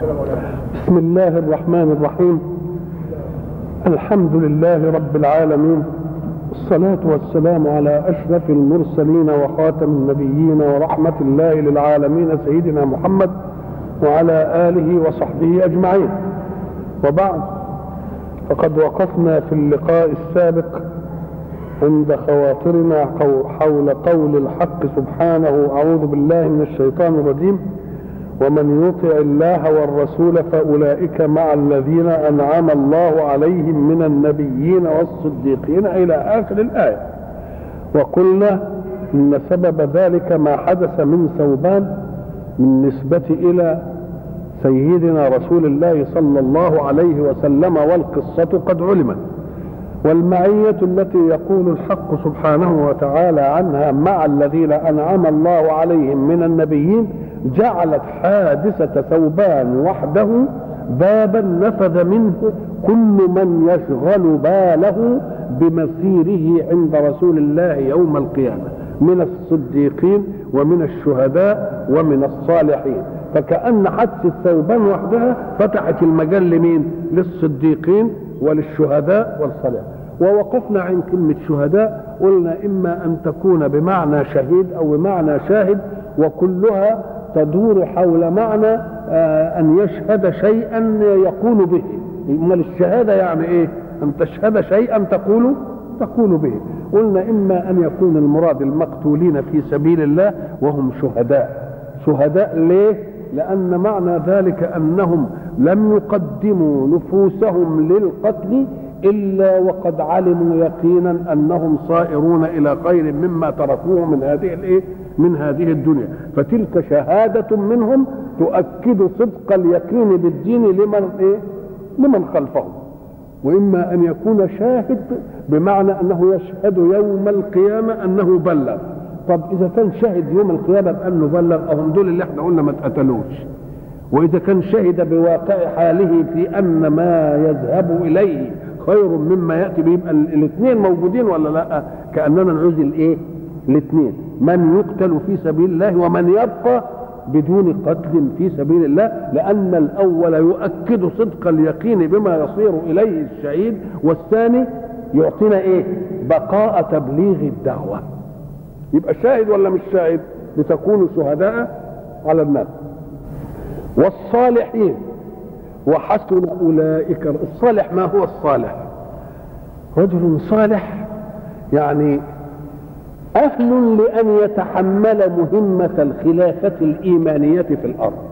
بسم الله الرحمن الرحيم. الحمد لله رب العالمين. الصلاة والسلام على أشرف المرسلين وخاتم النبيين ورحمة الله للعالمين سيدنا محمد وعلى آله وصحبه أجمعين. وبعد فقد وقفنا في اللقاء السابق عند خواطرنا حول قول الحق سبحانه. أعوذ بالله من الشيطان الرجيم. ومن يطع الله والرسول فأولئك مع الذين أنعم الله عليهم من النبيين والصديقين إلى آخر الآية. وقلنا إن سبب ذلك ما حدث من ثوبان بالنسبة إلى سيدنا رسول الله صلى الله عليه وسلم والقصة قد علمت. والمعية التي يقول الحق سبحانه وتعالى عنها مع الذين أنعم الله عليهم من النبيين جعلت حادثة ثوبان وحده بابا نفذ منه كل من يشغل باله بمسيره عند رسول الله يوم القيامة من الصديقين ومن الشهداء ومن الصالحين. فكأن حدث الثوبان وحدها فتحت المجال لمين؟ للصديقين وللشهداء والصالحين. ووقفنا عن كلمة شهداء قلنا إما أن تكون بمعنى شهيد أو بمعنى شاهد وكلها تدور حول معنى أن يشهد شيئا يقول به. أمال الشهادة يعني إيه؟ أن تشهد شيئا تقول تقول به. قلنا إما أن يكون المراد المقتولين في سبيل الله وهم شهداء. شهداء ليه؟ لأن معنى ذلك أنهم لم يقدموا نفوسهم للقتل إلا وقد علموا يقينا أنهم صائرون إلى خير مما تركوه من هذه الإيه؟ من هذه الدنيا. فتلك شهادة منهم تؤكد صدق اليقين بالدين لمن إيه؟ لمن خلفهم وإما أن يكون شاهد بمعنى أنه يشهد يوم القيامة أنه بلغ. طب إذا كان شهد يوم القيامة بأنه بلغ أهم دول اللي إحنا قلنا ما اتقتلوش. وإذا كان شهد بواقع حاله في أن ما يذهب إليه خير مما يأتي به. يبقى الاثنين موجودين ولا لأ؟ كأننا نعوز الإيه؟ الاثنين من يقتل في سبيل الله ومن يبقى بدون قتل في سبيل الله لأن الأول يؤكد صدق اليقين بما يصير إليه الشهيد والثاني يعطينا إيه؟ بقاء تبليغ الدعوة. يبقى شاهد ولا مش شاهد؟ لتكونوا شهداء على الناس. والصالحين. وحسن أولئك. الصالح ما هو الصالح؟ رجل صالح يعني أهل لأن يتحمل مهمة الخلافة الإيمانية في الأرض.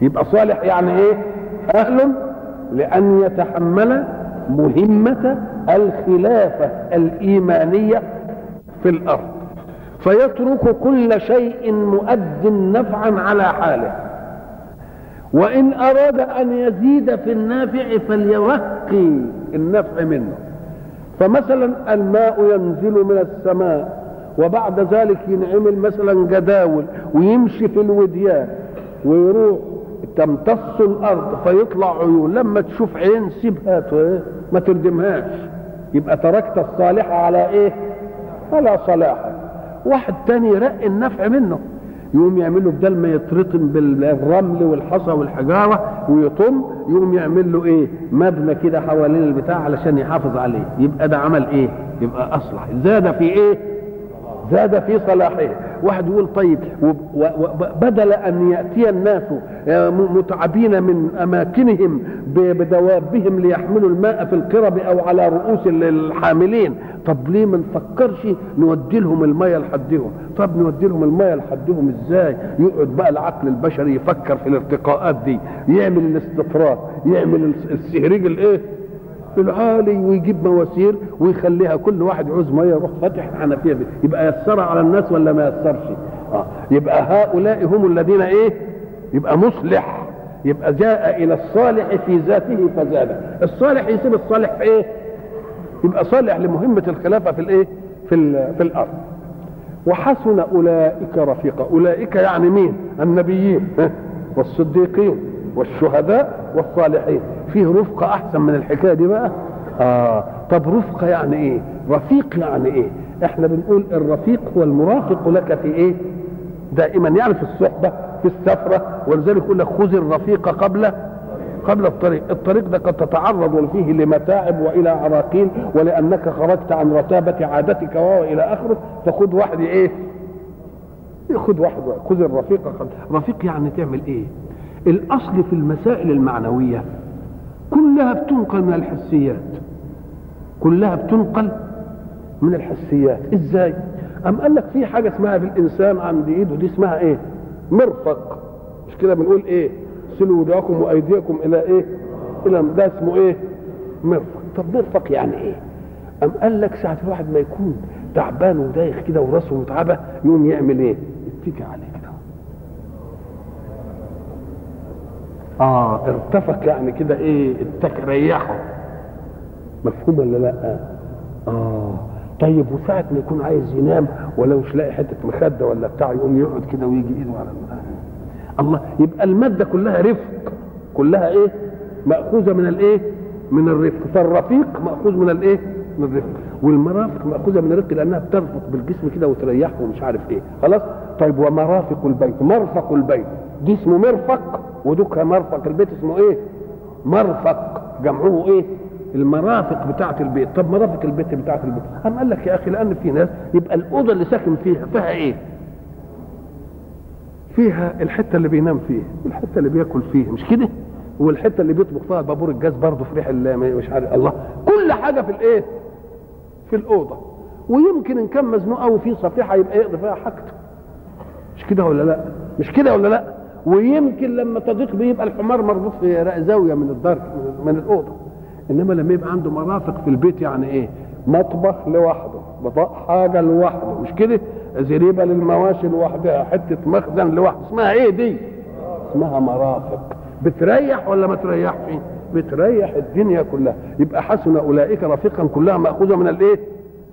يبقى صالح يعني إيه؟ أهل لأن يتحمل مهمة الخلافة الإيمانية في الأرض. فيترك كل شيء مؤد نفعا على حاله. وإن أراد أن يزيد في النافع فليرقي النفع منه. فمثلا الماء ينزل من السماء وبعد ذلك ينعمل مثلا جداول ويمشي في الوديان ويروح. تمتص الأرض فيطلع عيون. لما تشوف عين سيبها ما تردمهاش. يبقى تركت الصالح على إيه؟ على صلاحة. واحد تاني يرقي النفع منه. يقوم يعمل له بدل ما يترطم بالرمل والحصى والحجارة ويطم يقوم يعمل له إيه؟ مبنى كده حوالين البتاع علشان يحافظ عليه. يبقى ده عمل إيه؟ يبقى أصلح. زاد في إيه؟ زاد في صلاحه. واحد يقول طيب بدل أن يأتي الناس متعبين من أماكنهم بدوابهم ليحملوا الماء في القرب أو على رؤوس الحاملين. طب ليه ما نفكرش نودي لهم الميه لحدهم طب نودي لهم الميه لحدهم إزاي؟ يقعد بقى العقل البشري يفكر في الارتقاءات دي يعمل الاستفراغ يعمل السهريج الإيه؟ العالي ويجيب مواسير ويخليها كل واحد عاوز مية يروح فاتح الحنفية يبقى يسر على الناس ولا ما يسرش آه. يبقى هؤلاء هم الذين إيه؟ يبقى مصلح. يبقى جاء إلى الصالح في ذاته فزاد. الصالح يسيب الصالح في إيه؟ يبقى صالح لمهمة الخلافة في الإيه؟ في في الأرض. وحسن أولئك رفيقا. أولئك يعني مين؟ النبيين. والصديقين. والشهداء والصالحين. فيه رفقة أحسن من الحكاية دي بقى؟ آه. طب رفقة يعني إيه؟ رفيق يعني إيه؟ إحنا بنقول الرفيق هو المرافق لك في إيه؟ دائما يعني في الصحبة في السفرة ولذلك يقول لك خذ الرفيق قبل قبل الطريق. الطريق ده قد تتعرض فيه لمتاعب وإلى عراقيل ولأنك خرجت عن رتابة عادتك والى آخره فخذ واحد إيه؟ خذ واحد خذ الرفيق قبل. رفيق يعني تعمل إيه؟ الأصل في المسائل المعنوية كلها بتنقل من الحسيات. كلها بتنقل من الحسيات. إزاي؟ أم قال لك في حاجة اسمها في الإنسان عند إيده؟ دي اسمها إيه؟ مرفق. مش كده بنقول إيه؟ سلوا وجوهكم وأيديكم إلى إيه؟ إلى ده اسمه إيه؟ مرفق. طب مرفق يعني إيه؟ أم قال لك ساعة الواحد ما يكون تعبان ودايخ كده وراسه متعبة يقوم يعمل إيه؟ يتكي عليه كده آه ارتفق يعني كده إيه اتك ريحه. مفهوم ولا لأ؟ آه. طيب وساعة ما يكون عايز ينام ولو مش لاقي حتة مخدة ولا بتاع يقوم يقعد كده ويجي إيده على الله يبقى المادة كلها رفق. كلها إيه؟ مأخوذة من الإيه؟ من الرفق. فالرفيق مأخوذ من الإيه؟ من الرفق. والمرافق مأخوذة من الرفق لأنها بترفق بالجسم كده وتريحه ومش عارف إيه. خلاص؟ طيب ومرافق البيت. مرفق البيت. دي اسمه مرفق ودك مرفق. البيت اسمه إيه؟ مرفق. جمعه إيه؟ المرافق بتاعة البيت. طب مرافق البيت بتاعة البيت. قام قال لك يا أخي لأن في ناس يبقى الأوضة اللي ساكن فيها فيها إيه؟ فيها الحتة اللي بينام فيها والحته اللي بياكل فيها مش كده؟ والحتة اللي بيطبخ فيها بابور الجاز برضه في ريح مش عارف الله. كل حاجة في الإيه؟ في الأوضة. ويمكن إن كان مزنوق قوي في صفيحة يبقى يقضي فيها حاجته. مش كده ولا لأ؟ مش كده ولا لأ؟ ويمكن لما تضيق بيبقى الحمار مربوط في زاوية من الدار من الأوضة. إنما لما يبقى عنده مرافق في البيت يعني إيه؟ مطبخ لوحده حاجة لوحده. مش كده؟ زريبة للمواشي لوحدها حتة مخزن لوحده. اسمها إيه دي؟ اسمها مرافق. بتريح ولا ما تريحش؟ بتريح الدنيا كلها. يبقى حسن أولئك رفيقا كلها مأخوذة من الإيه؟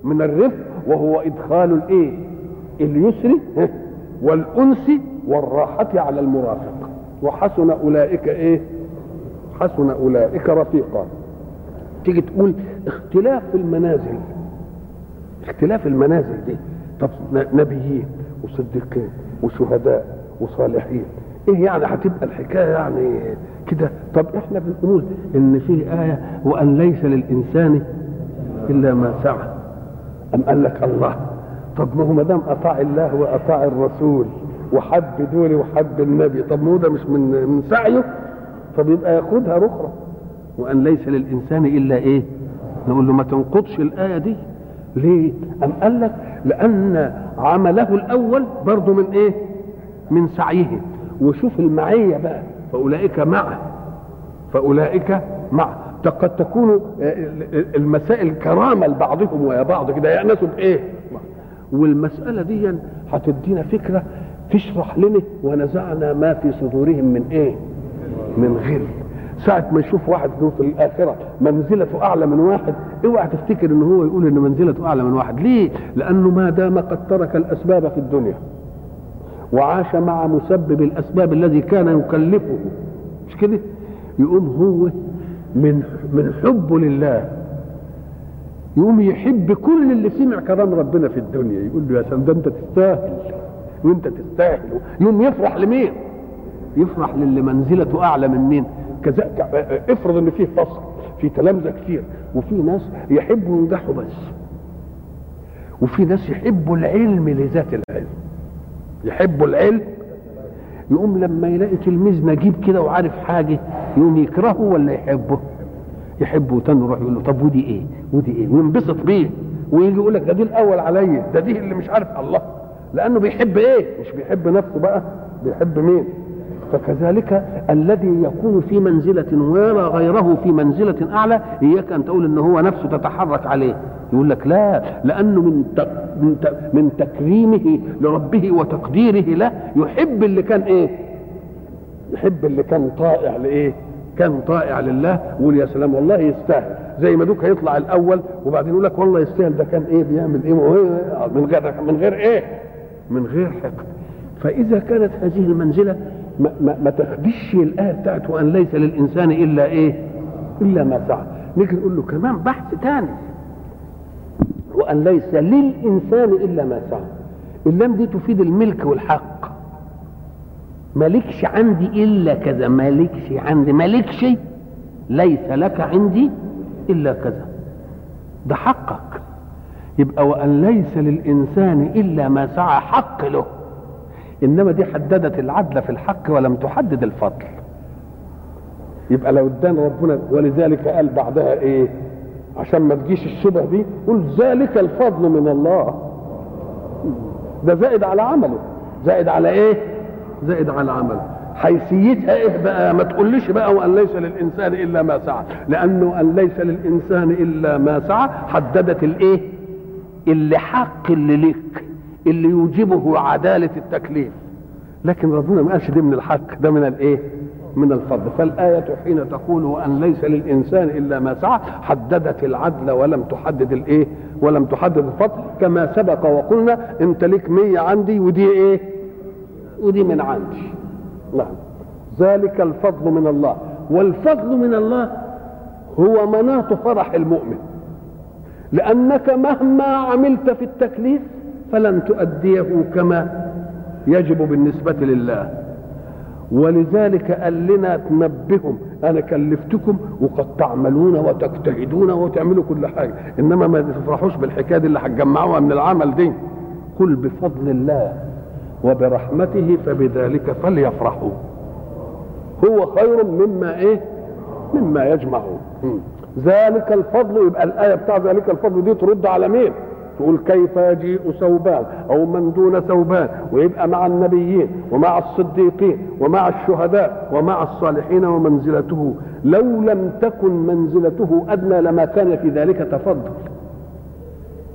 من الرفق وهو إدخال الإيه؟ اليسر والأنس والراحة على المرافق. وحسن أولئك إيه؟ حسن أولئك رفيقا. تيجي تقول اختلاف المنازل. اختلاف المنازل دي. طب نبيين وصديقين وشهداء وصالحين. إيه يعني هتبقى الحكاية يعني كده؟ طب إحنا بنقول إن في آية وأن ليس للإنسان إلا ما سعى. أم قال لك الله؟ طب ما هو ما دام أطاع الله وأطاع الرسول. وحب دولي وحب النبي. طب ما هو ده مش من من سعيه؟ طب يبقى ياخدها رخرة وأن ليس للإنسان إلا إيه؟ نقول له ما تنقضش الآية دي. ليه؟ أم قال لك لأن عمله الأول برضه من إيه؟ من سعيه. وشوف المعية بقى. فأولئك معه فأولئك معه قد تكون المسائل كرامة لبعضهم ويا بعض كده. يأنسوا بإيه؟ والمسألة دي هتدينا فكرة تشرح لنا ونزعنا ما في صدورهم من إيه؟ من غل. ساعة ما يشوف واحد في الآخرة منزلته أعلى من واحد اوعى تفتكر إن هو يقول إن منزلته أعلى من واحد. ليه؟ لأنه ما دام قد ترك الأسباب في الدنيا وعاش مع مسبب الأسباب الذي كان يكلفه. مش كده؟ يقوم هو من من حبه لله. يقوم يحب كل اللي سمع كلام ربنا في الدنيا. يقول له يا سلام ده أنت تستاهل. وانت تستاهل. يقوم يفرح لمين؟ يفرح للي منزلته أعلى من مين؟ كذا افرض إن فيه فصل في تلامذة كتير وفي ناس يحبوا ينجحوا بس. وفي ناس يحبوا العلم لذات العلم. يحبوا العلم. يقوم لما يلاقي تلميذ نجيب كده وعارف حاجة يقوم يكرهه ولا يحبه؟ يحبه. تاني يروح يقول له طب ودي إيه؟ ودي إيه؟ وينبسط بيه. ويجي يقول لك ده دي الأول عليا ده دي اللي مش عارف الله. لأنه بيحب إيه مش بيحب نفسه بقى بيحب مين فكذلك الذي يكون في منزلة ويرى غيره في منزلة أعلى إياك أن تقول إن هو نفسه تتحرك عليه يقول لك لا لأنه من من من تكريمه لربه وتقديره له يحب اللي كان إيه؟ يحب اللي كان طائع لإيه؟ كان طائع لله ويقول يا سلام والله يستاهل زي ما دوك هيطلع الأول وبعدين يقول لك والله يستاهل ده كان إيه بيعمل إيه من غير من غير إيه؟ من غير حقد فإذا كانت هذه المنزلة ما, ما, ما تخدش الآية بتاعت وأن ليس للإنسان إلا إيه؟ إلا ما سعى. نيجي نقول له كمان بحث تاني. وأن ليس للإنسان إلا ما سعى. اللام دي تفيد الملك والحق. مالكش عندي إلا كذا مالكش عندي مالكش ليس لك عندي إلا كذا ده حقك يبقى وأن ليس للإنسان إلا ما سعى حق له. إنما دي حددت العدل في الحق ولم تحدد الفضل. يبقى لو ادان ربنا ولذلك قال بعدها إيه؟ عشان ما تجيش الشبه دي قل ذلك الفضل من الله. ده زائد على عمله. زائد على إيه؟ زائد على عمله. حيثيتها إيه بقى؟ ما تقوليش بقى وأن ليس للإنسان إلا ما سعى. لأنه ان ليس للإنسان إلا ما سعى حددت الإيه؟ اللي حق اللي لك اللي يوجبه عدالة التكليف. لكن ربنا ما قالش دي من الحق ده من الايه؟ من الفضل. فالآية حين تقول وأن ليس للإنسان إلا ما سعى حددت العدل ولم تحدد الإيه؟ ولم تحدد الفضل كما سبق وقلنا أنت ليك مية عندي ودي إيه؟ ودي من عندي. نعم. ذلك الفضل من الله. والفضل من الله هو مناط فرح المؤمن. لأنك مهما عملت في التكليف فلن تؤديه كما يجب بالنسبة لله. ولذلك قال لنا تنبههم أنا كلفتكم وقد تعملون وتجتهدون وتعملوا كل حاجة. إنما ما تفرحوش بالحكاية دي اللي هتجمعوها من العمل دي. قل بفضل الله وبرحمته فبذلك فليفرحوا. هو خير مما إيه؟ مما يجمعون. ذلك الفضل يبقى الآية بتاع ذلك الفضل دي ترد على مين؟ تقول كيف يجيء ثوبان أو من دون ثوبان ويبقى مع النبيين ومع الصديقين ومع الشهداء ومع الصالحين ومنزلته. لو لم تكن منزلته أدنى لما كان في ذلك تفضل.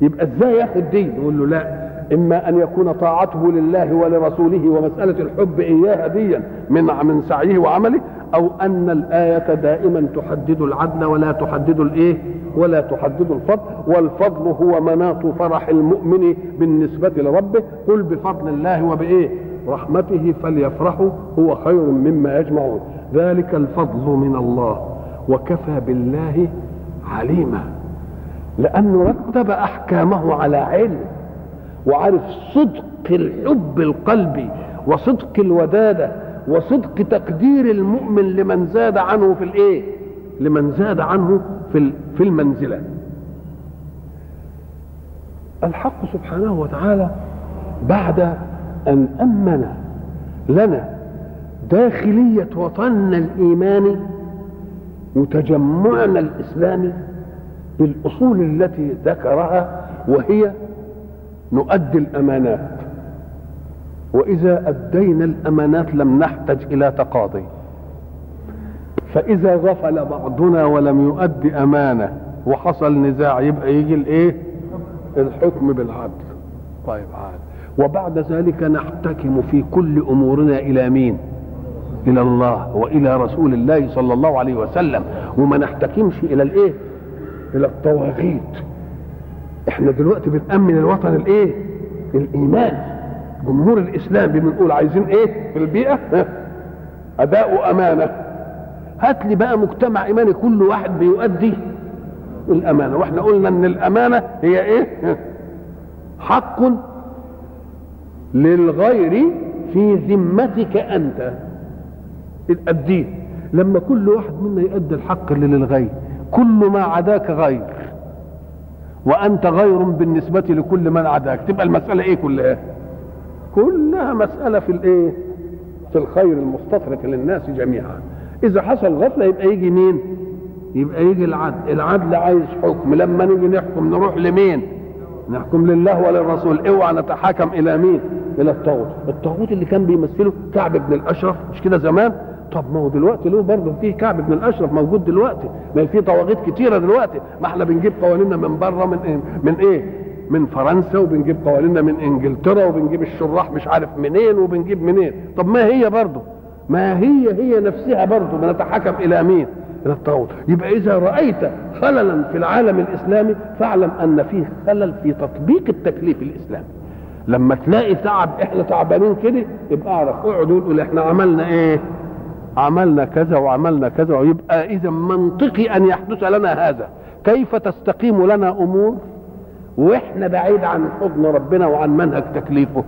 يبقى إزاي ياخد دي نقول له لا. إما أن يكون طاعته لله ولرسوله ومسألة الحب إياها ديا من من سعيه وعمله أو أن الآية دائما تحدد العدل ولا تحدد الايه ولا تحدد الفضل والفضل هو مناط فرح المؤمن بالنسبة لربه. قل بفضل الله وبإيه؟ رحمته فليفرحوا هو خير مما يجمعون. ذلك الفضل من الله وكفى بالله عليما. لأنه رتب أحكامه على علم. وعارف صدق الحب القلبي وصدق الودادة وصدق تقدير المؤمن لمن زاد عنه في الإيه؟ لمن زاد عنه في في المنزلة. الحق سبحانه وتعالى بعد أن أمن لنا داخلية وطننا الإيماني وتجمعنا الإسلامي بالأصول التي ذكرها وهي نؤدي الأمانات. وإذا أدينا الأمانات لم نحتج إلى تقاضي. فإذا غفل بعضنا ولم يؤدي أمانة وحصل نزاع يبقى يجي الإيه؟ الحكم بالعدل. طيب عاد. وبعد ذلك نحتكم في كل أمورنا إلى مين؟ إلى الله وإلى رسول الله صلى الله عليه وسلم. وما نحتكمش إلى الإيه؟ إلى الطواغيت إحنا دلوقتي بنأمن الوطن الإيه؟ الإيمان. جمهور الإسلام بنقول عايزين إيه؟ في البيئة. أداء امانه هات لي بقى مجتمع إيماني كل واحد بيؤدي الأمانة. وإحنا قلنا إن الأمانة هي إيه؟ حق للغير في ذمتك أنت. الدين لما كل واحد منا يؤدي الحق اللي للغير كل ما عداك غير. وأنت غير بالنسبة لكل من عداك. تبقى المسألة إيه كلها؟ كلها مسألة في الإيه؟ في الخير المستطرق للناس جميعا. إذا حصل غفلة يبقى يجي مين؟ يبقى يجي العدل. العدل عايز حكم. لما نيجي نحكم نروح لمين؟ نحكم لله وللرسول. اوعى نتحاكم إلى مين؟ إلى الطاغوت. الطاغوت اللي كان بيمثله كعب بن الأشرف. مش كده زمان؟ طب ما هو دلوقتي له برضه فيه كعب بن الأشرف موجود دلوقتي. ما في طواغيت كتيرة دلوقتي. ما إحنا بنجيب قوانيننا من بره من إيه؟ من إيه؟ من فرنسا وبنجيب قوانيننا من إنجلترا وبنجيب الشراح مش عارف منين وبنجيب منين. طب ما هي برضه؟ ما هي هي نفسها برضه بنتحكم إلى مين؟ إلى الطاغوت. يبقى إذا رأيت خللا في العالم الإسلامي فاعلم أن فيه خلل في تطبيق التكليف الإسلامي. لما تلاقي تعب إحنا تعبانين كده يبقى أعرف. اقعدوا قول إحنا عملنا إيه؟ عملنا كذا وعملنا كذا ويبقى إذا منطقي أن يحدث لنا هذا. كيف تستقيم لنا أمور؟ وإحنا بعيد عن حضن ربنا وعن منهج تكليفه.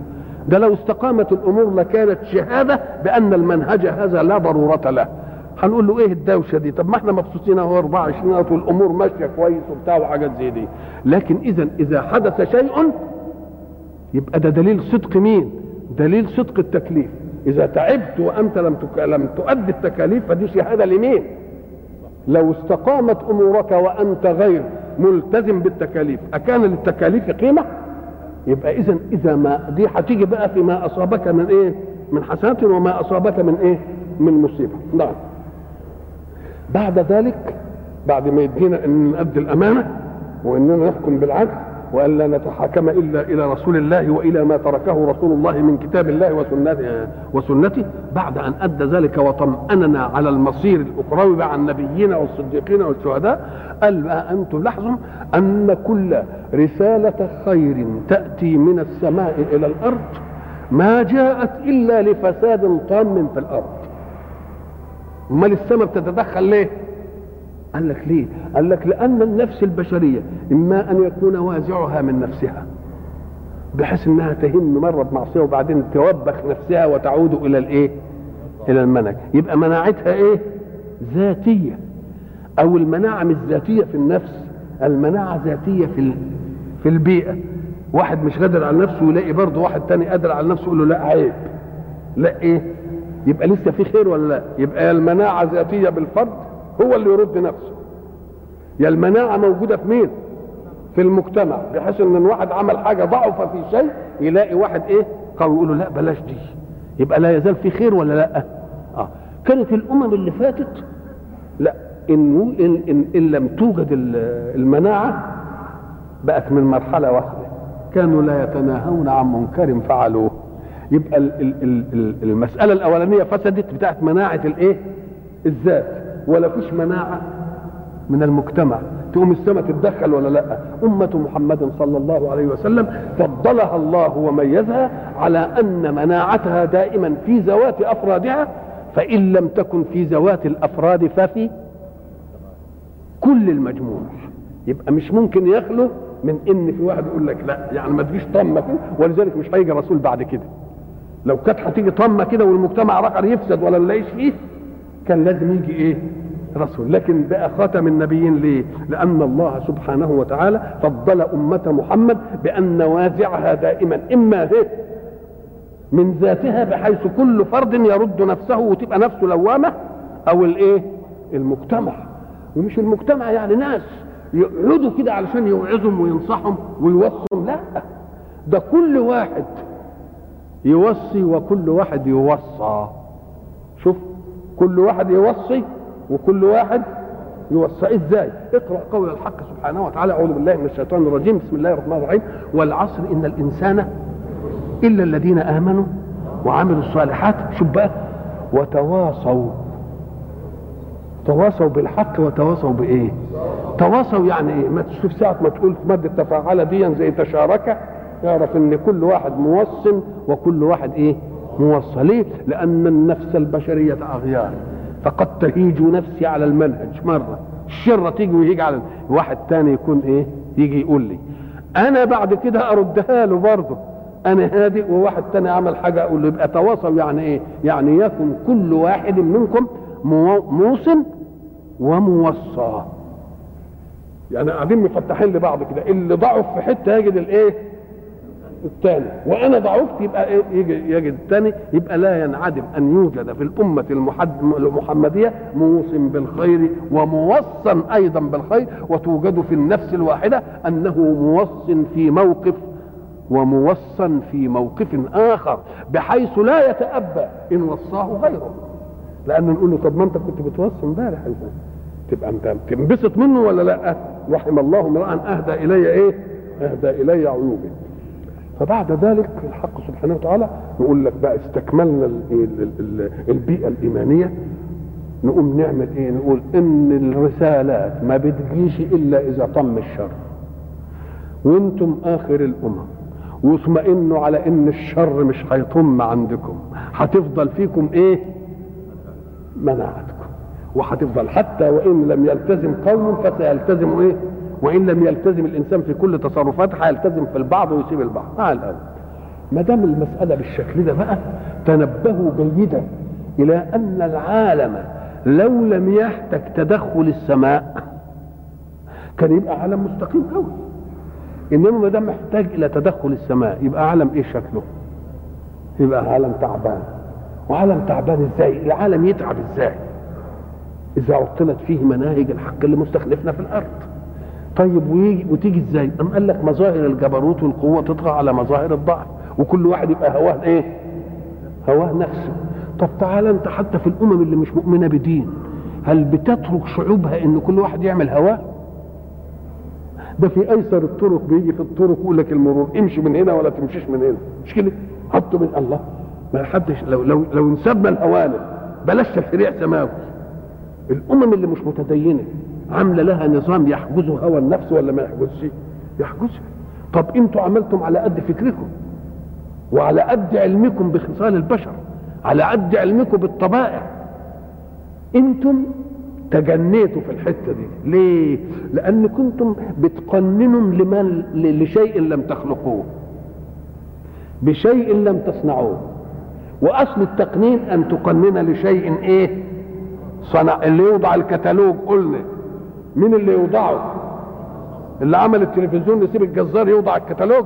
ده لو استقامت الأمور لكانت شهادة بأن المنهج هذا لا ضرورة له. هنقول له إيه الدوشة دي؟ طب ما إحنا مبسوطين أهو 24 ساعه والأمور ماشية كويس وبتاع وحاجات زي دي. لكن إذا إذا حدث شيء يبقى ده دليل صدق مين؟ دليل صدق التكليف. إذا تعبت وأنت لم. لم تؤدي التكاليف فدي شهادة لمين؟ لو استقامت أمورك وأنت غير ملتزم بالتكاليف أكان للتكاليف قيمة؟ يبقى اذا إذا ما دي هتيجي بقى فيما أصابك من إيه؟ من حسنات وما أصابك من إيه؟ من مصيبة. نعم. بعد ذلك بعد ما يدينا إن نؤدي الأمانة وإننا نحكم بالعدل والا نتحاكم إلا إلى رسول الله وإلى ما تركه رسول الله من كتاب الله وسنته وسنته بعد أن أدى ذلك وطمأننا على المصير الاخروي مع النبيين والصديقين والشهداء قال بقى أنتم لاحظوا أن كل رسالة خير تأتي من السماء إلى الأرض؟ ما جاءت إلا لفساد طام في الأرض. امال السماء بتتدخل ليه؟ قال لك ليه؟ قال لك لأن النفس البشرية إما أن يكون وازعها من نفسها بحيث إنها تهم مرة بمعصية وبعدين توبخ نفسها وتعود إلى الإيه؟ إلى المنهج يبقى مناعتها إيه؟ ذاتية. أو المناعة مش ذاتية في النفس المناعة ذاتية في في البيئة. واحد مش قادر على نفسه يلاقي برضه واحد تاني قادر على نفسه يقول له لا عيب. لا إيه؟ يبقى لسه في خير ولا لا؟ يبقى المناعة ذاتية بالفرد؟ هو اللي يرد نفسه. يا المناعة موجودة في مين؟ في المجتمع بحيث إن واحد عمل حاجة ضعف في شيء يلاقي واحد إيه؟ قوي يقول له لا بلاش دي. يبقى لا يزال في خير ولا لا؟ آه. كانت الأمم اللي فاتت لا إن, إن, إن, إن لم توجد المناعة بقت من مرحلة واحدة. كانوا لا يتناهون عن منكر فعلوه. يبقى ال ال ال المسألة الأولانية فسدت بتاعت مناعة الإيه؟ الذات. ولا فيش مناعة من المجتمع. تقوم السماء تتدخل ولا لأ؟ أمة محمد صلى الله عليه وسلم فضلها الله وميزها على أن مناعتها دائما في ذوات أفرادها فإن لم تكن في ذوات الأفراد ففي كل المجموع. يبقى مش ممكن يخلو من إن في واحد يقول لك لأ يعني ما تجيش طمة كده ولذلك مش هيجي رسول بعد كده. لو كانت هتيجي طمة كده والمجتمع رقر يفسد ولا نلاقيش فيه كان لازم يجي إيه؟ رسول. لكن بقى خاتم النبيين ليه؟ لأن الله سبحانه وتعالى فضل أمة محمد بأن وازعها دائما. إما هي من ذاتها بحيث كل فرد يرد نفسه وتبقى نفسه لوامة أو الإيه؟ المجتمع. ومش المجتمع يعني ناس يقعدوا كده علشان يوعظهم وينصحهم ويوصهم. لا ده كل واحد يوصي وكل واحد يوصى. كل واحد يوصي وكل واحد يوصى إزاي؟ اقرأ قول الحق سبحانه وتعالى. أعوذ بالله من الشيطان الرجيم. بسم الله الرحمن الرحيم. والعصر إن الإنسان إلا الذين آمنوا وعملوا الصالحات شوف بقى وتواصوا. تواصوا بالحق وتواصوا بإيه؟ تواصوا يعني إيه؟ ما تشوف ساعة ما تقول في مادة تفاعل دي زي تشارك يعرف إن كل واحد موصل وكل واحد إيه؟ موصل ليه لأن النفس البشرية أغيار. فقد تهيج نفسي على المنهج مرة. الشرة تيجي ويجي على واحد تاني يكون إيه؟ يجي يقول لي. أنا بعد كده أردها له برضه. أنا هادئ وواحد تاني عمل حاجة أقول له يبقى تواصل يعني إيه؟ يعني يكن كل واحد منكم موصن وموصى. يعني قاعدين مفتحين لبعض كده. اللي ضعف في حتة يجد الإيه؟ الثاني. وأنا ضعفت يبقى إيه يجد الثاني يبقى لا ينعدم أن يوجد في الأمة المحد المحمدية موصن بالخير وموصن أيضا بالخير وتوجد في النفس الواحدة أنه موصن في موقف وموصن في موقف آخر بحيث لا يتأبى إن وصاه غيره. لأن نقول له طب ما أنت كنت بتوصي امبارح تبقى أنت تنبسط منه ولا لأ؟ رحم الله امرا أهدى إلي إيه؟ أهدى إلي عيوبي. فبعد ذلك الحق سبحانه وتعالى يقول لك بقى استكملنا البيئة الإيمانية. نقوم نعمل إيه؟ نقول إن الرسالات ما بتجيش إلا إذا طم الشر. وأنتم آخر الأمم. واطمئنوا على إن الشر مش هيطم عندكم. هتفضل فيكم إيه؟ مناعتكم. وهتفضل حتى وإن لم يلتزم قوم فسيلتزم إيه؟ وإن لم يلتزم الإنسان في كل تصرفاته هيلتزم في البعض ويسيب البعض. تعال الآن. ما دام المسألة بالشكل ده بقى تنبهوا جيدا إلى أن العالم لو لم يحتج تدخل السماء كان يبقى عالم مستقيم قوي إنما ما دام محتاج إلى تدخل السماء يبقى عالم إيه شكله؟ يبقى عالم تعبان. وعالم تعبان إزاي؟ العالم يتعب إزاي؟ إذا عطلت فيه مناهج الحق اللي مستخلفنا في الأرض. طيب ويجي وتيجي إزاي؟ ام قال لك مظاهر الجبروت والقوة تطغى على مظاهر الضعف وكل واحد يبقى هواه إيه؟ هواه نفسه. طب تعالى أنت حتى في الأمم اللي مش مؤمنة بدين هل بتترك شعوبها إن كل واحد يعمل هواه؟ ده في أيسر الطرق بيجي في الطرق يقول لك المرور امشي من هنا ولا تمشيش من هنا. مش كده؟ حطوا من الله. ما حدش لو لو لو انسبنا الاوامر بلاش تشريع سماوي الأمم اللي مش متدينة عاملة لها نظام يحجزه هوى النفس ولا ما يحجزش؟ يحجزها. طب أنتوا عملتم على قد فكركم وعلى قد علمكم بخصال البشر على قد علمكم بالطبائع. أنتم تجنيتوا في الحتة دي. ليه؟ لأن كنتم بتقننوا لمن لشيء لم تخلقوه. بشيء لم تصنعوه. وأصل التقنين أن تقنن لشيء إيه؟ صنع اللي يوضع الكتالوج. قلنا مين اللي يوضعه؟ اللي عمل التلفزيون يسيب الجزار يوضع الكتالوج؟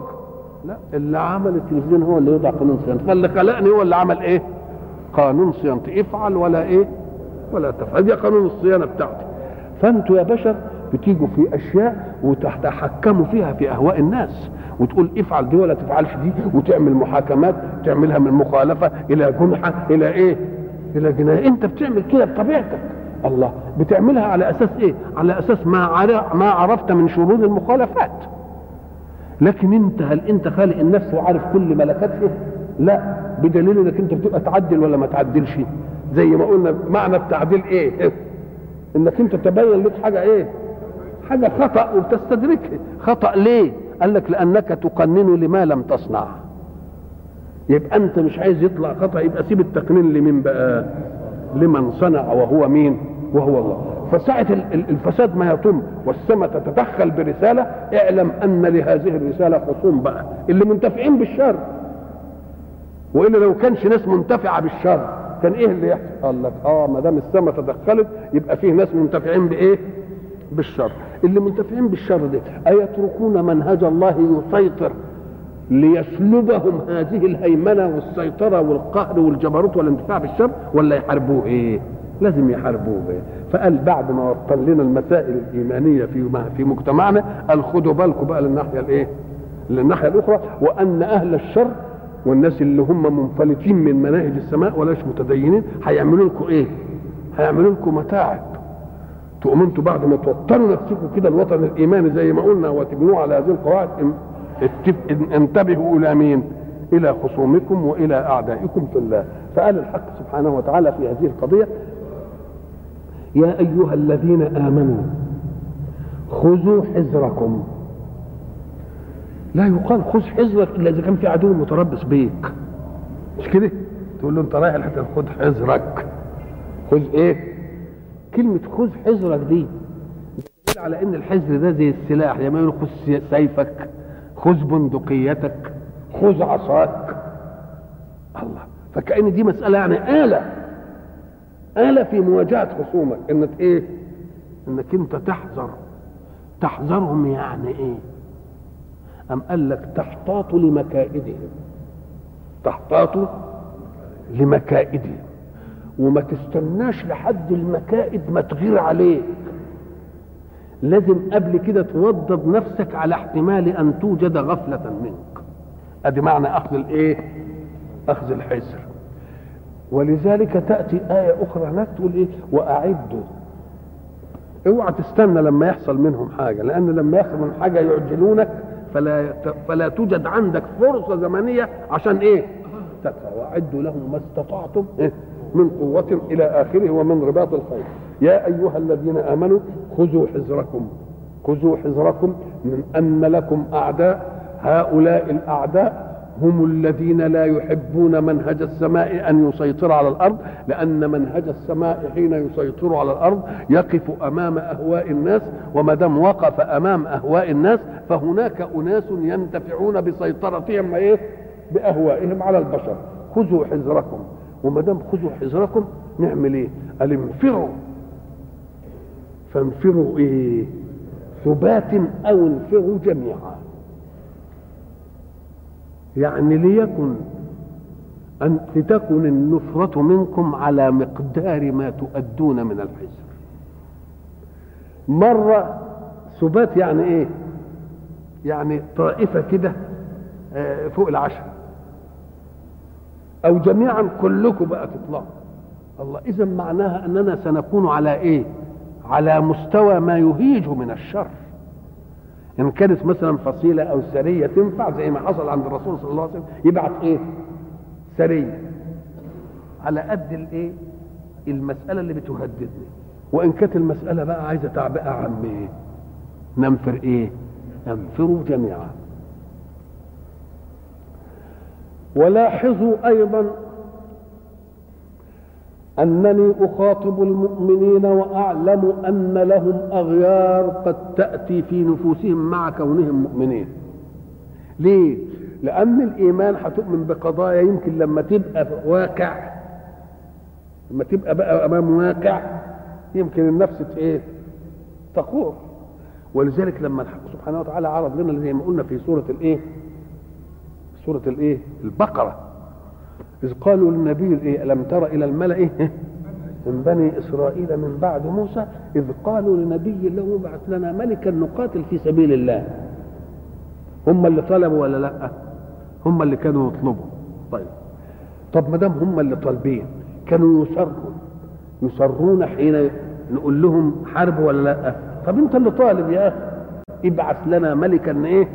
لا اللي عمل التلفزيون هو اللي يوضع قانون صيانته فاللي خلقني هو اللي عمل إيه؟ قانون صيانتي افعل ولا إيه؟ ولا تفعل. دي قانون الصيانة بتاعتي. فأنتوا يا بشر بتيجوا في أشياء وتتحكموا فيها في أهواء الناس. وتقول افعل دي ولا تفعلش دي وتعمل محاكمات تعملها من مخالفة إلى جنحة إلى إيه؟ إلى جناية. أنت بتعمل كده بطبيعتك. الله. بتعملها على أساس إيه؟ على أساس ما ما عرفت من شرور المخالفات. لكن انت هل أنت خالق النفس وعارف كل ملكاتها لا. بدليل إنك أنت بتبقى تعدل ولا ما تعدلش. زي ما قلنا معنى التعديل إيه؟ إنك أنت تبين لك حاجة إيه؟ حاجة خطأ وبتستدركها خطأ ليه؟ قال لك لأنك تقنن لما لم تصنع. يبقى أنت مش عايز يطلع خطأ يبقى سيب التقنين لمين بقى؟ لمن صنع وهو مين؟ وهو الله فساعة الفساد ما يتم والسماء تتدخل برسالة اعلم أن لهذه الرسالة خصوم بقى اللي منتفعين بالشر وإلا لو كانش ناس منتفعة بالشر كان إيه اللي يحصل؟ قال لك آه ما دام السماء تدخلت يبقى فيه ناس منتفعين بإيه؟ بالشر اللي منتفعين بالشر ده أيتركون منهج الله يسيطر ليسلبهم هذه الهيمنة والسيطرة والقهر والجبروت والاندفاع بالشر ولا يحاربوه إيه؟ لازم يحاربوه إيه؟ فقال بعد ما وصل لنا المسائل الإيمانية في في مجتمعنا قال خدوا بالكم بقى للناحية الإيه؟ للناحية الأخرى وأن أهل الشر والناس اللي هم منفلتين من مناهج السماء ولاش متدينين هيعملوا لكم إيه؟ هيعملوا لكم متاعب تقوموا أنتوا بعد ما توطنوا نفسكم كده الوطن الايماني زي ما قلنا وتبنوه على هذه القواعد انتبهوا إلى مين؟ إلى خصومكم وإلى أعدائكم في الله فقال الحق سبحانه وتعالى في هذه القضية يا أيها الذين آمنوا خذوا حذركم. لا يقال خذ حذرك إلا إذا كان في عدو متربص بيك. مش كده؟ تقول له أنت رايح الحته خذ حذرك. خذ إيه؟ كلمة خذ حذرك دي على إن الحذر ده زي السلاح لما يقول خذ سيفك خذ بندقيتك خذ عصاك. الله فكأن دي مسألة يعني آلة. آلة في مواجهة خصومك. إنك إيه؟ إنك أنت تحذر. تحذرهم يعني إيه؟ أم قال لك تحتاط لمكائدهم. تحتاط لمكائدهم. وما تستناش لحد المكائد ما تغير عليك. لازم قبل كده توضب نفسك على احتمال أن توجد غفلة منك. أدي معنى أخذ الإيه؟ أخذ الحذر. ولذلك تأتي آية أخرى هناك تقول إيه؟ وأعدوا. اوعى تستنى لما يحصل منهم حاجة لأن لما يحصل منهم حاجة يعجلونك فلا فلا توجد عندك فرصة زمنية عشان إيه؟ وأعدوا لهم ما استطعتم إيه؟ من قوة إلى آخره ومن رباط الخير. يا أيها الذين آمنوا خذوا حذركم. خذوا حذركم من أن لكم أعداء. هؤلاء الأعداء هم الذين لا يحبون منهج السماء أن يسيطر على الأرض لأن منهج السماء حين يسيطر على الأرض يقف أمام أهواء الناس وما دام وقف أمام أهواء الناس فهناك أناس ينتفعون بسيطرتهم إيه؟ بأهوائهم على البشر. خذوا حذركم. وما دام خذوا حذركم نعمل إيه؟ قال انفروا فانفروا إيه؟ ثبات أو انفروا جميعا. يعني ليكن أن لتكن النفرة منكم على مقدار ما تؤدون من الحزر مرة ثبات يعني إيه؟ يعني طائفة كده آه، فوق العشرة. أو جميعا كلكم بقى تطلعوا الله إذا معناها أننا سنكون على إيه؟ على مستوى ما يهيج من الشر. إن كانت مثلا فصيلة أو سرية تنفع زي ما حصل عند الرسول صلى الله عليه وسلم يبعث إيه؟ سرية. على قد الإيه المسألة اللي بتهددني. وإن كانت المسألة بقى عايزة تعبئة عن إيه ننفر إيه؟ انفروا جميعا. ولاحظوا أيضا أنني أخاطب المؤمنين وأعلم أن لهم أغيار قد تأتي في نفوسهم مع كونهم مؤمنين. ليه؟ لأن الإيمان هتؤمن بقضايا يمكن لما تبقى واقع لما تبقى بقى أمام واقع يمكن النفس إيه؟ تخوف ولذلك لما الحق سبحانه وتعالى عرض لنا زي ما قلنا في سورة الإيه؟ سورة الإيه؟ البقرة. إذ قالوا للنبي الايه ألم تر إلى الملأ إيه؟ من بني إسرائيل من بعد موسى؟ إذ قالوا لنبي له ابعث لنا ملكا نقاتل في سبيل الله. هم اللي طلبوا ولا لأ؟ هم اللي كانوا يطلبوا. طيب. طب ما دام هم اللي طالبين كانوا يصروا. يصرون حين نقول لهم حرب ولا لأ؟ طب أنت اللي طالب يا أخي. ابعث لنا ملكا إيه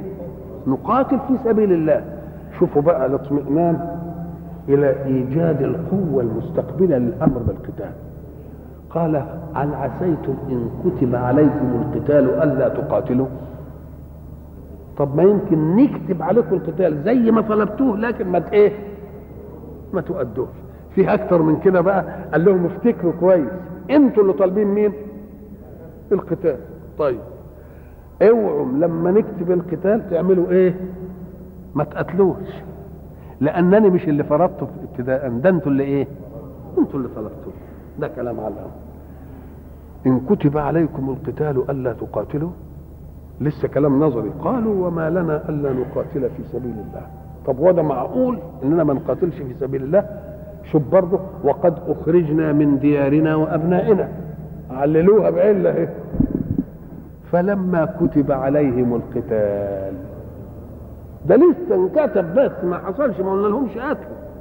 نقاتل في سبيل الله. شوفوا بقى الاطمئنان. إلى إيجاد القوة المستقبلة للأمر بالقتال. قال هل عسيتم إن كتب عليكم القتال ألا تقاتلوا؟ طب ما يمكن نكتب عليكم القتال زي ما طلبتوه لكن ما إيه؟ ما تؤدوش. في أكتر من كده بقى قال لهم افتكروا كويس أنتوا اللي طالبين مين؟ القتال. طيب اوعوا لما نكتب القتال تعملوا إيه؟ ما تقتلوش. لأنني مش اللي فرضته ابتداء ده أنتوا اللي إيه؟ أنتوا اللي طلبتوه ده كلام على إن كتب عليكم القتال ألا تقاتلوا؟ لسه كلام نظري. قالوا وما لنا ألا نقاتل في سبيل الله. طب وده معقول إننا ما نقاتلش في سبيل الله؟ شوف برضه وقد أخرجنا من ديارنا وأبنائنا. عللوها بعلة. فلما كتب عليهم القتال ده لسه انكتب بس ما حصلش ما قلنا لهمش قتلوا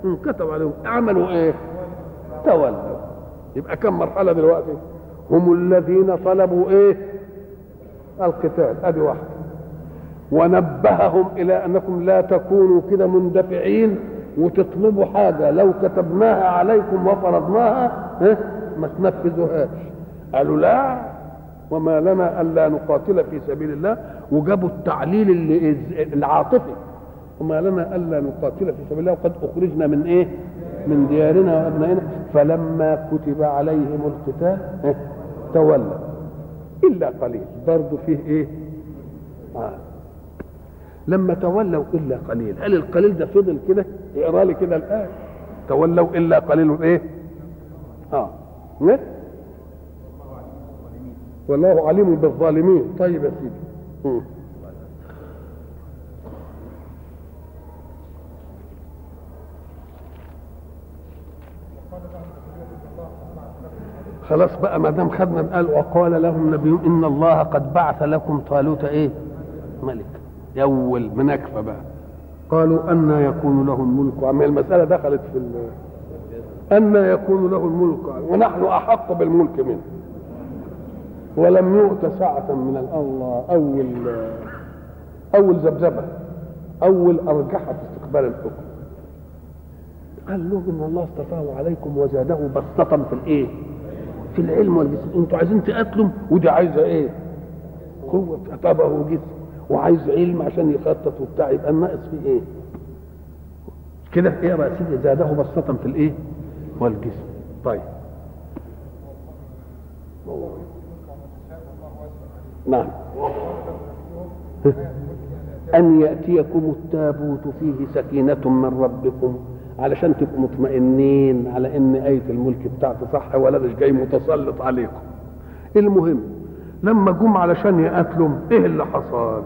انكتب عليهم. عملوا إيه؟ تولوا. يبقى كم مرحلة دلوقتي؟ هم الذين طلبوا إيه؟ القتال. أدي واحدة ونبههم إلى أنكم لا تكونوا كده مندفعين وتطلبوا حاجة. لو كتبناها عليكم وفرضناها آه ما تنفذوهاش. قالوا لا وما لنا ألا نقاتل في سبيل الله. وجابوا التعليل اللي العاطفي وما لنا ألا نقاتل في سبيل الله وقد أخرجنا من إيه؟ من ديارنا وأبنائنا. فلما كتب عليهم القتال آه تولوا إلا قليل. برضه فيه إيه؟ آه. لما تولوا إلا قليل. هل القليل ده فضل كده؟ اقرأ لي كده الآية. تولوا إلا قليل إيه؟ آه. نه؟ والله عليم بالظالمين. طيب يا سيدي. خلاص بقى ما دام خدنا قال وقال لهم نبيهم إن الله قد بعث لكم طالوت إيه؟ ملك. أول مناكفه بقى. قالوا أن يكون له الملك. عم المسألة دخلت في أن يكون له الملك. ونحن أحق بالملك منه. ولم يؤت سعة من الله أول أول ذبذبة أول أرجحة في استقبال الحكم قال لهم إن الله اصطفاه عليكم وزاده بسطة في الإيه؟ في العلم والجسم أنتوا عايزين تقاتلوا ودي عايزة إيه؟ قوة طبعه وجسم وعايز علم عشان يخطط وبتاع يبقى الناقص فيه إيه؟ كده إيه يا سيدي زاده بسطة في الإيه؟ والجسم طيب نعم. أن يأتيكم التابوت فيه سكينة من ربكم. علشان تبقوا مطمئنين على إن إيه الملك بتاعته صح ولا مش جاي متسلط عليكم. المهم لما جم علشان يقاتلوا إيه اللي حصل؟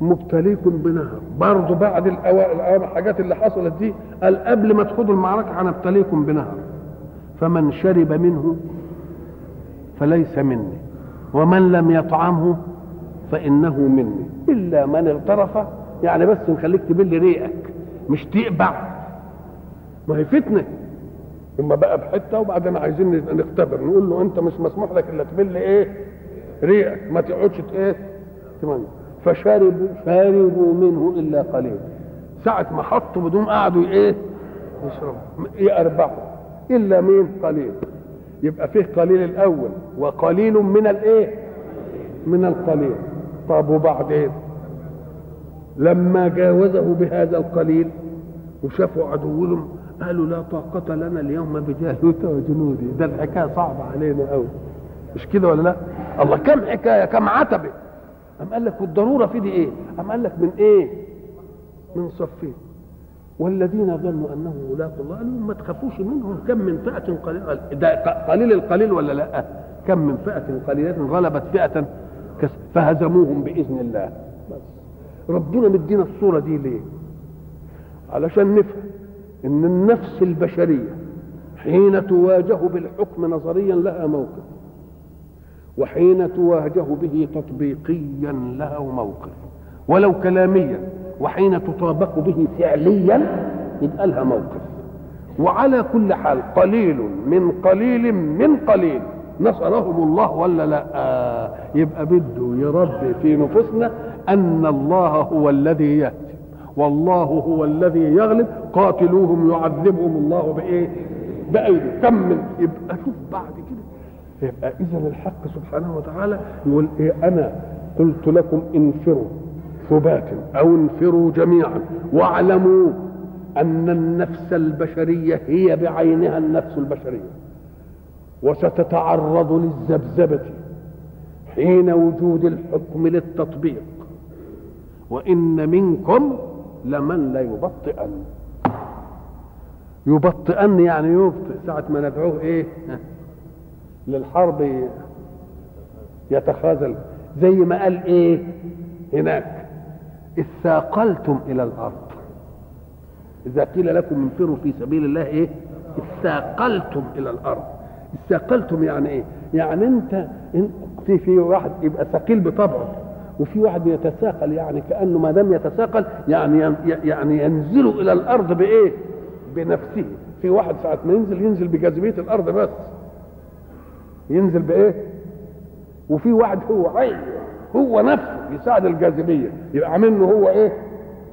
مبتليكم بنهر. برضه بعد الأوائل الحاجات اللي حصلت دي قال قبل ما تخوضوا المعركة هنبتليكم بنهر. فمن شرب منه فليس مني. ومن لم يطعمه فإنه مني. إلا من اغترف يعني بس نخليك تبل ريقك مش تقبع ما هي فتنة. ثم بقى بحتة وبعدين عايزين نختبر نقول له أنت مش مسموح لك إلا تبل إيه؟ ريقك ما تقعدش إيه تمام. فشربوا شربوا منه إلا قليل. ساعة ما حطوا بدون قعدوا إيه؟ يشربوا. يربحوا إلا مين؟ قليل. يبقى فيه قليل الأول وقليل من الإيه؟ من القليل. طب وبعدين لما جاوزه بهذا القليل وشافوا عدوهم قالوا لا طاقة لنا اليوم بجالوت وجنودي ده الحكاية صعبة علينا قوي مش كده ولا لا؟ الله كم حكاية كم عتبة. أم قال لك والضرورة في دي إيه؟ أم قال لك من إيه؟ من صفين. والذين ظنوا أنهم ملاقوا الله قالوا ما تخافوش منهم كم من فئة قليلة ده قليل القليل ولا لا؟ كم من فئة قليلة غلبت فئة فهزموهم بإذن الله ربنا مدينا الصورة دي ليه؟ علشان نفهم إن النفس البشرية حين تواجه بالحكم نظريا لها موقف وحين تواجه به تطبيقيا له موقف ولو كلاميا وحين تطابق به فعليا يبقى لها موقف. وعلى كل حال قليل من قليل من قليل نصرهم الله ولا لا؟ آه يبقى بده يربي في نفوسنا أن الله هو الذي يهدي والله هو الذي يغلب. قاتلوهم يعذبهم الله بإيه؟ بأيدي. كم من يبقى شوف بعد كده. يبقى اذا الحق سبحانه وتعالى يقول إيه؟ أنا قلت لكم انفروا. ثبات أو انفروا جميعا. واعلموا أن النفس البشرية هي بعينها النفس البشرية. وستتعرض للذبذبة حين وجود الحكم للتطبيق. وإن منكم لمن ليبطئن. يبطئن يعني يبطئ. ساعة ما ندعوه إيه؟ للحرب يتخاذل. زي ما قال إيه هناك؟ اثاقلتم إلى الأرض. إذا قيل لكم انفروا في سبيل الله إيه؟ اثاقلتم إلى الأرض. اثاقلتم يعني إيه؟ يعني أنت في في واحد يبقى ثقيل بطبعه وفي واحد يتساقل يعني كأنه ما دام يتساقل يعني يعني ينزل إلى الأرض بإيه؟ بنفسه. في واحد ساعة ما ينزل ينزل بجاذبية الأرض بس. ينزل بإيه؟ وفي واحد هو عين هو نفسه يساعد الجاذبية. يبقى منه هو إيه؟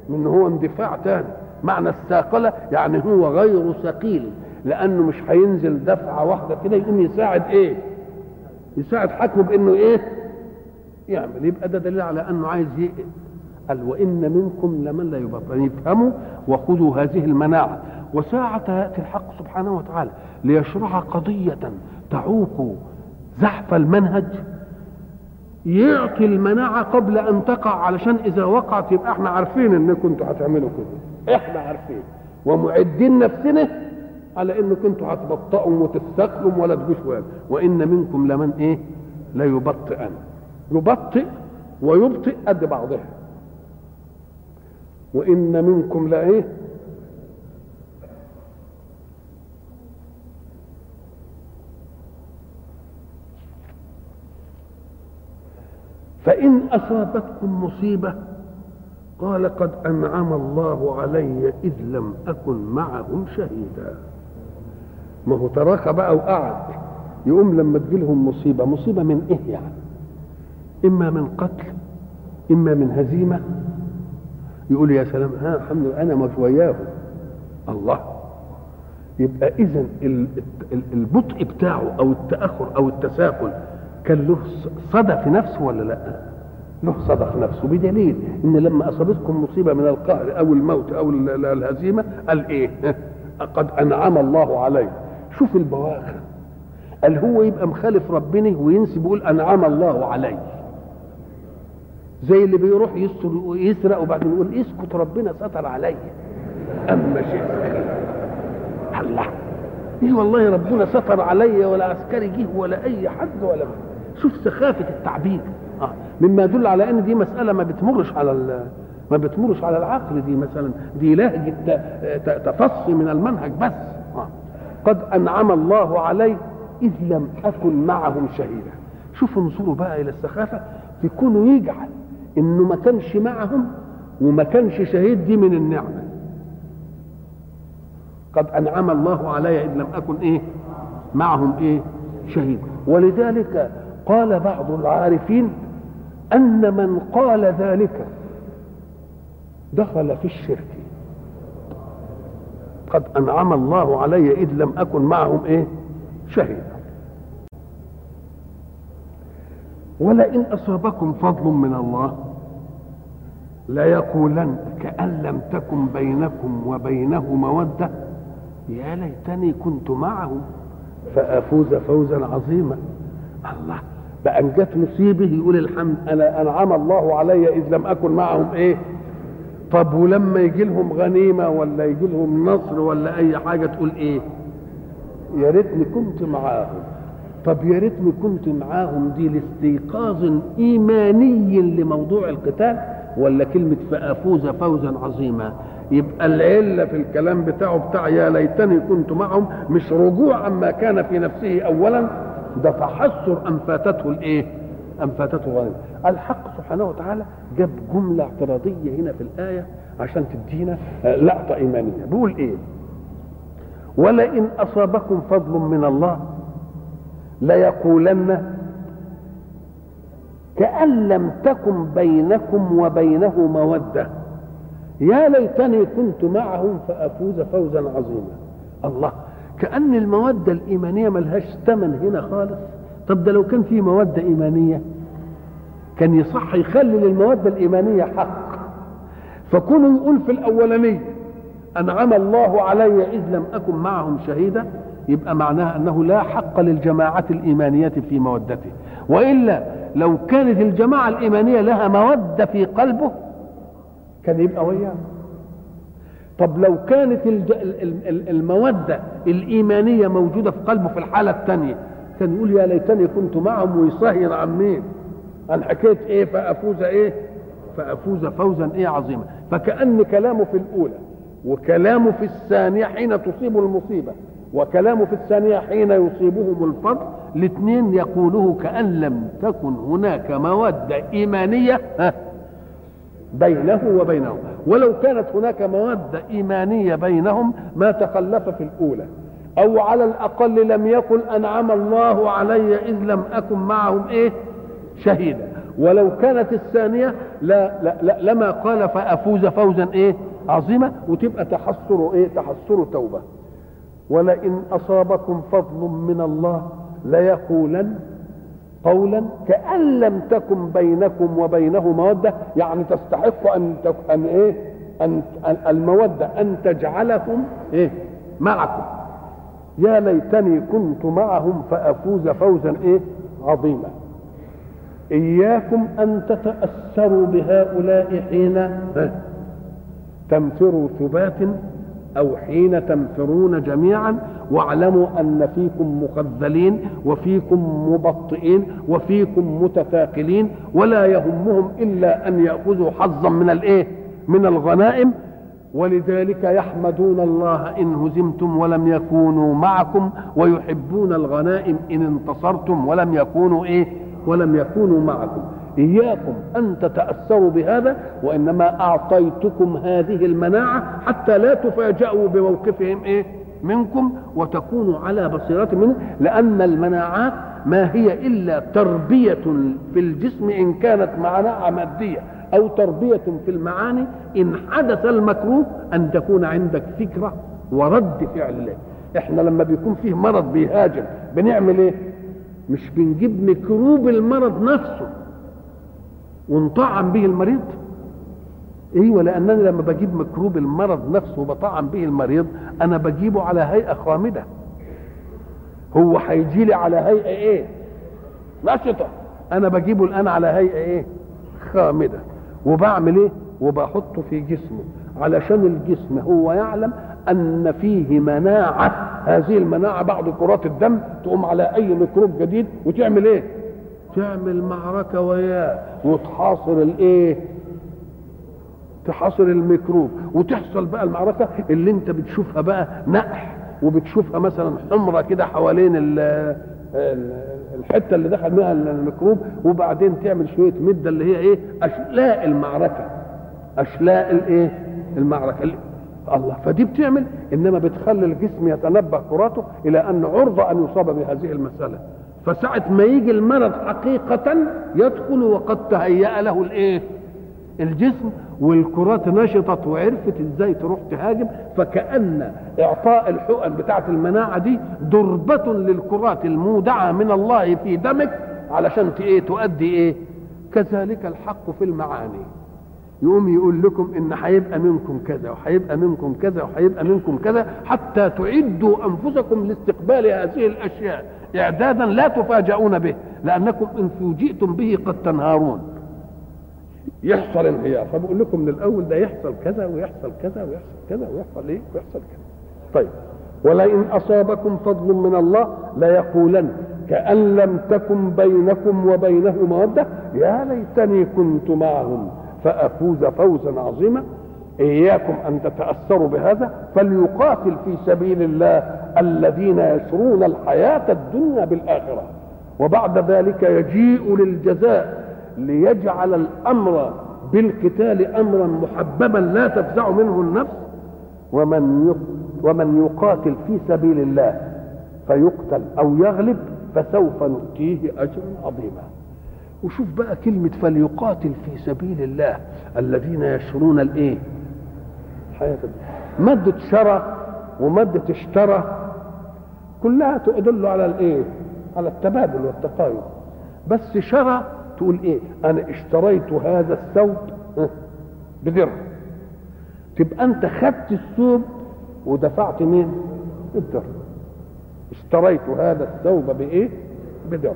منه هو اندفاع تاني معنى الثاقلة يعني هو غير ثقيل لأنه مش هينزل دفعة واحدة كده يقوم يساعد إيه؟ يساعد حكمه بإنه إيه؟ يعمل. يبقى ده دليل على أنه عايز يقل. قال وإن منكم لمن لا يبطل. يفهموا وخذوا هذه المناعة. وساعة يأتي الحق سبحانه وتعالى ليشرع قضية تعوق زحف المنهج يعطي المناعة قبل أن تقع علشان إذا وقعت يبقى إحنا عارفين إن كنتوا هتعملوا كده. إحنا عارفين. ومعدين نفسنا على إن كنتوا هتبطئوا وتستقلوا ولا تجوش وإن منكم لمن إيه؟ لا يبطئن يبطئ ويبطئ قد بعضها. وإن منكم لإيه؟ فإن أصابتكم مصيبة قال قد أنعم الله علي إذ لم أكن معهم شهيدا. ما هو تراخى بقى وقعد. يقوم لما تجيلهم مصيبة. مصيبة من إيه يعني؟ إما من قتل إما من هزيمة. يقول يا سلام ها الحمد لله أنا مش وياهم. الله. يبقى إذا البطء بتاعه أو التأخر أو التساهل كان له صدى في نفسه ولا لا؟ له صدى في نفسه بدليل إن لما أصابتكم مصيبة من القهر أو الموت أو الهزيمة قال إيه؟ قد أنعم الله علي شوف البواخر. قال هو يبقى مخالف ربنا وينسب يقول أنعم الله علي زي اللي بيروح يسرق وبعدين يقول اسكت ربنا ستر عليا أما شيء الله. إيه والله ربنا ستر عليا ولا عسكري جه ولا أي حد ولا شوف سخافة التعبير. آه. مما يدل على أن دي مسألة ما بتمرش على ما بتمرش على العقل دي مثلا. دي لهجه تفصي من المنهج بس. آه. قد أنعم الله علي إذ لم أكن معهم شهيدا. شوفوا انظروا بقى إلى السخافة في كونه يجعل إنه ما كانش معهم وما كانش شهيد دي من النعمة. قد أنعم الله علي إذ لم أكن إيه؟ معهم إيه؟ شهيد. ولذلك قال بعض العارفين أن من قال ذلك دخل في الشرك. قد أنعم الله علي إذ لم أكن معهم إيه؟ شهيدا. ولئن أصابكم فضل من الله ليقولن كأن لم تكن بينكم وبينه مودة. يا ليتني كنت معهم. فأفوز فوزا عظيما. الله ان جت مصيبه يقول الحمد أنا أنعم الله علي إذ لم أكن معهم إيه؟ طب ولما يجي لهم غنيمة ولا يجي لهم نصر ولا أي حاجة تقول إيه؟ يا ريتني كنت معاهم. طب يا ريتني كنت معاهم دي لاستيقاظ إيماني لموضوع القتال ولا كلمة فأفوز فوزا عظيما؟ يبقى العلة في الكلام بتاعه بتاع يا ليتني كنت معهم مش رجوع عما كان في نفسه اولا ده تحسر ان فاتته الإيه؟ ان فاتته غنيمه الحق سبحانه وتعالى جاب جملة اعتراضية هنا في الآية عشان تدينا لقطة إيمانية. بيقول إيه؟ ولئن أصابكم فضل من الله ليقولن كأن لم تكن بينكم وبينه مودة. يا ليتني كنت معهم فأفوز فوزا عظيما. الله. كأن المودة الإيمانية ملهاش ثمن هنا خالص. طب ده لو كان في مودة إيمانية كان يصح يخلي للمودة الإيمانية حق. فكونوا يقول في الأولانية أنعم الله علي إذ لم أكن معهم شهيدا يبقى معناها أنه لا حق للجماعة الإيمانية في مودته. وإلا لو كانت الجماعة الإيمانية لها مودة في قلبه كان يبقى وياه طب لو كانت المودة الإيمانية موجودة في قلبه في الحالة الثانية كان يقول يا ليتني كنت معهم ويصهر عن مين؟ عن حكاية إيه؟ فأفوز إيه؟ فأفوز فوزا إيه عظيما. فكأن كلامه في الأولى وكلامه في الثانية حين تصيب المصيبة وكلامه في الثانية حين يصيبهم الفضل الاثنين يقوله كأن لم تكن هناك مودة إيمانية بينه وبينهم ولو كانت هناك مودة إيمانية بينهم ما تخلف في الأولى أو على الأقل لم يقل أنعم الله علي إذ لم أكن معهم إيه؟ شهيدا. ولو كانت الثانية لا, لا, لا لما قال فأفوز فوزا إيه؟ عظيمة وتبقى تحسر إيه؟ تحسر توبة. ولئن أصابكم فضل من الله ليقولن قولا كأن لم تكن بينكم وبينه مودة يعني تستحق أن. أن إيه؟ أن المودة أن تجعلهم إيه؟ معكم. يا ليتني كنت معهم فأفوز فوزا إيه؟ عظيما. إياكم أن تتأثروا بهؤلاء حين تنفروا ثبات أو حين تنفرون جميعا واعلموا أن فيكم مخذلين وفيكم مبطئين وفيكم متثاقلين ولا يهمهم إلا أن يأخذوا حظا من الإيه؟ من الغنائم ولذلك يحمدون الله إن هزمتم ولم يكونوا معكم ويحبون الغنائم إن انتصرتم ولم يكونوا إيه؟ ولم يكونوا معكم إياكم أن تتأثروا بهذا وإنما أعطيتكم هذه المناعة حتى لا تفاجأوا بموقفهم إيه؟ منكم وتكونوا على بصيرة منه لأن المناعات ما هي إلا تربية في الجسم إن كانت مناعة مادية أو تربية في المعاني إن حدث المكروه أن تكون عندك فكرة ورد فعل له إحنا لما بيكون فيه مرض بيهاجم بنعمل إيه؟ مش بنجيب ميكروب المرض نفسه. ونطعم به المريض. أيوه لانني لما بجيب ميكروب المرض نفسه وبطعم به المريض أنا بجيبه على هيئة خامده هو هيجي لي على هيئة إيه؟ نشطه أنا بجيبه الآن على هيئة إيه؟ خامده وبعمل إيه؟ وبحطه في جسمه. علشان الجسم هو يعلم أن فيه مناعة. هذه المناعة بعد كرات الدم تقوم على أي ميكروب جديد وتعمل إيه؟ تعمل معركة وياه وتحاصر الإيه؟ تحاصر الميكروب. وتحصل بقى المعركة اللي انت بتشوفها بقى نقح وبتشوفها مثلا حمرة كده حوالين ال الحتة اللي دخل منها الميكروب وبعدين تعمل شوية مدة اللي هي إيه؟ أشلاء المعركة. أشلاء الإيه؟ المعركة. اللي الله فدي بتعمل إنما بتخلي الجسم يتنبه كراته إلى أن عرضه أن يصاب بهذه المسألة. فساعة ما يجي المرض حقيقة يدخل وقد تهيأ له الإيه؟ الجسم والكرات نشطت وعرفت إزاي تروح تهاجم فكأن إعطاء الحقن بتاعة المناعة دي ضربة للكرات المودعة من الله في دمك علشان إيه تؤدي إيه؟ كذلك الحق في المعاني يقوم يقول لكم إن هيبقى منكم كذا وهيبقى منكم كذا وهيبقى منكم كذا حتى تعدوا أنفسكم لاستقبال هذه الأشياء. إعدادا لا تفاجؤون به لأنكم إن فوجئتم به قد تنهارون. يحصل انهيار. فبقول لكم من الأول ده يحصل كذا ويحصل كذا ويحصل كذا ويحصل إيه؟ ويحصل كذا. طيب. ولئن أصابكم فضل من الله ليقولن كأن لم تكن بينكم وبينه مودة يا ليتني كنت معهم. فأفوز فوزا عظيما. إياكم أن تتأثروا بهذا. فليقاتل في سبيل الله الذين يشرون الحياة الدنيا بالآخرة. وبعد ذلك يجيء للجزاء ليجعل الأمر بالقتال أمرا محببا لا تفزع منه النفس. ومن ومن يقاتل في سبيل الله فيقتل أو يغلب فسوف نؤتيه أجرا عظيما. وشوف بقى كلمة فليقاتل في سبيل الله الذين يشرون الإيه؟ الحياة مادة شرى ومادة اشترى كلها تدل على الإيه؟ على التبادل والتقايض بس شرى تقول إيه؟ أنا اشتريت هذا الثوب بدرهم تبقى أنت خدت الثوب ودفعت مين؟ الدرهم اشتريت هذا الثوب بإيه؟ بدرهم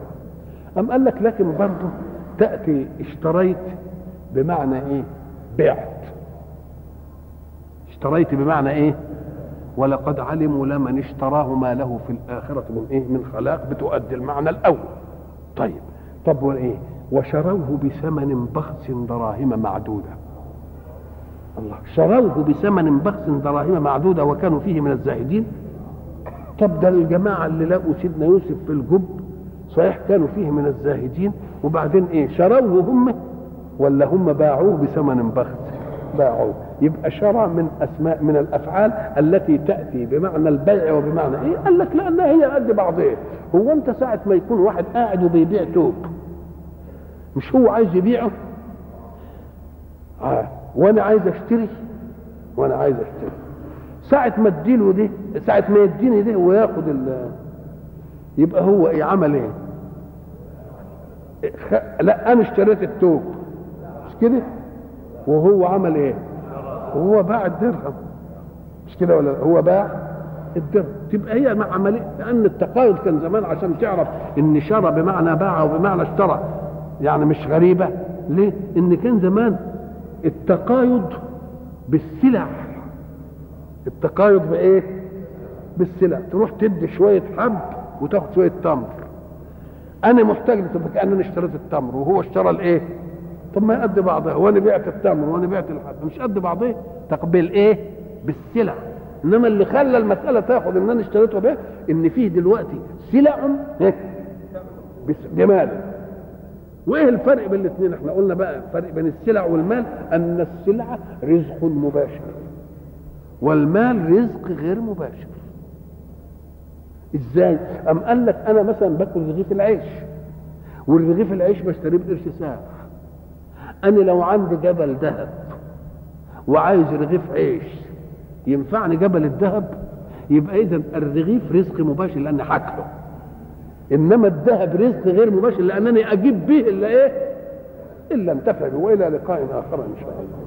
أم قال لك لكن برضه تأتي اشتريت بمعنى إيه؟ بعت اشتريت بمعنى إيه؟ ولقد علموا لمن اشتراه ما له في الآخرة من إيه؟ من خلاق بتؤدي المعنى الأول طيب طب وإيه؟ وشروه بثمن بخس دراهم معدودة الله شروه بثمن بخس دراهم معدودة وكانوا فيه من الزاهدين طب ده الجماعة اللي لقوا سيدنا يوسف في الجب صحيح كانوا فيه من الزاهدين وبعدين إيه شروه هم ولا هم باعوه بثمن بخس باعوه. يبقى شرى من أسماء من الأفعال التي تأتي بمعنى البيع وبمعنى إيه؟ قال لك لأنها هي قد بعضها. هو أنت ساعة ما يكون واحد قاعد وبيبيع توب مش هو عايز يبيعه؟ آه. وأنا عايز أشتري وأنا عايز أشتري. ساعة ما اديله دي ساعة ما يديني دي وياخد ال يبقى هو إيه عمل إيه. لا أنا اشتريت التوب. مش كده؟ وهو عمل إيه؟ وهو باع الدرهم. مش كده ولا هو باع الدرهم. تبقى هي عمليه لأن التقايض كان زمان عشان تعرف إن شرى بمعنى باع وبمعنى اشترى. يعني مش غريبة. ليه؟ إن كان زمان التقايض بالسلع. التقايض بإيه؟ بالسلع. تروح تدي شوية حب وتاخد شوية تمر. أنا محتاج تبقى كانني اشتريت التمر وهو اشترى الإيه؟ طب ما قد بعضها وأنا بعت التمر وأنا بعت الحب مش قد بعضها تقبل إيه؟ بالسلع. إنما اللي خلى المسألة تاخد إن أنا اشتريته به إن فيه دلوقتي سلع بمال وإيه الفرق بين الاثنين إحنا قلنا بقى الفرق بين السلع والمال أن السلعه رزق مباشر والمال رزق غير مباشر. إزاي؟ أم قال لك أنا مثلا باكل رغيف العيش والرغيف العيش بشتريه بقرش ساعة. أنا لو عندي جبل ذهب وعايز رغيف عيش ينفعني جبل الذهب يبقى إذا الرغيف رزق مباشر لأني هاكله إنما الذهب رزق غير مباشر لأنني أجيب به إلا إيه؟ إلا انتفع وإلى لقاء آخر إن شاء الله.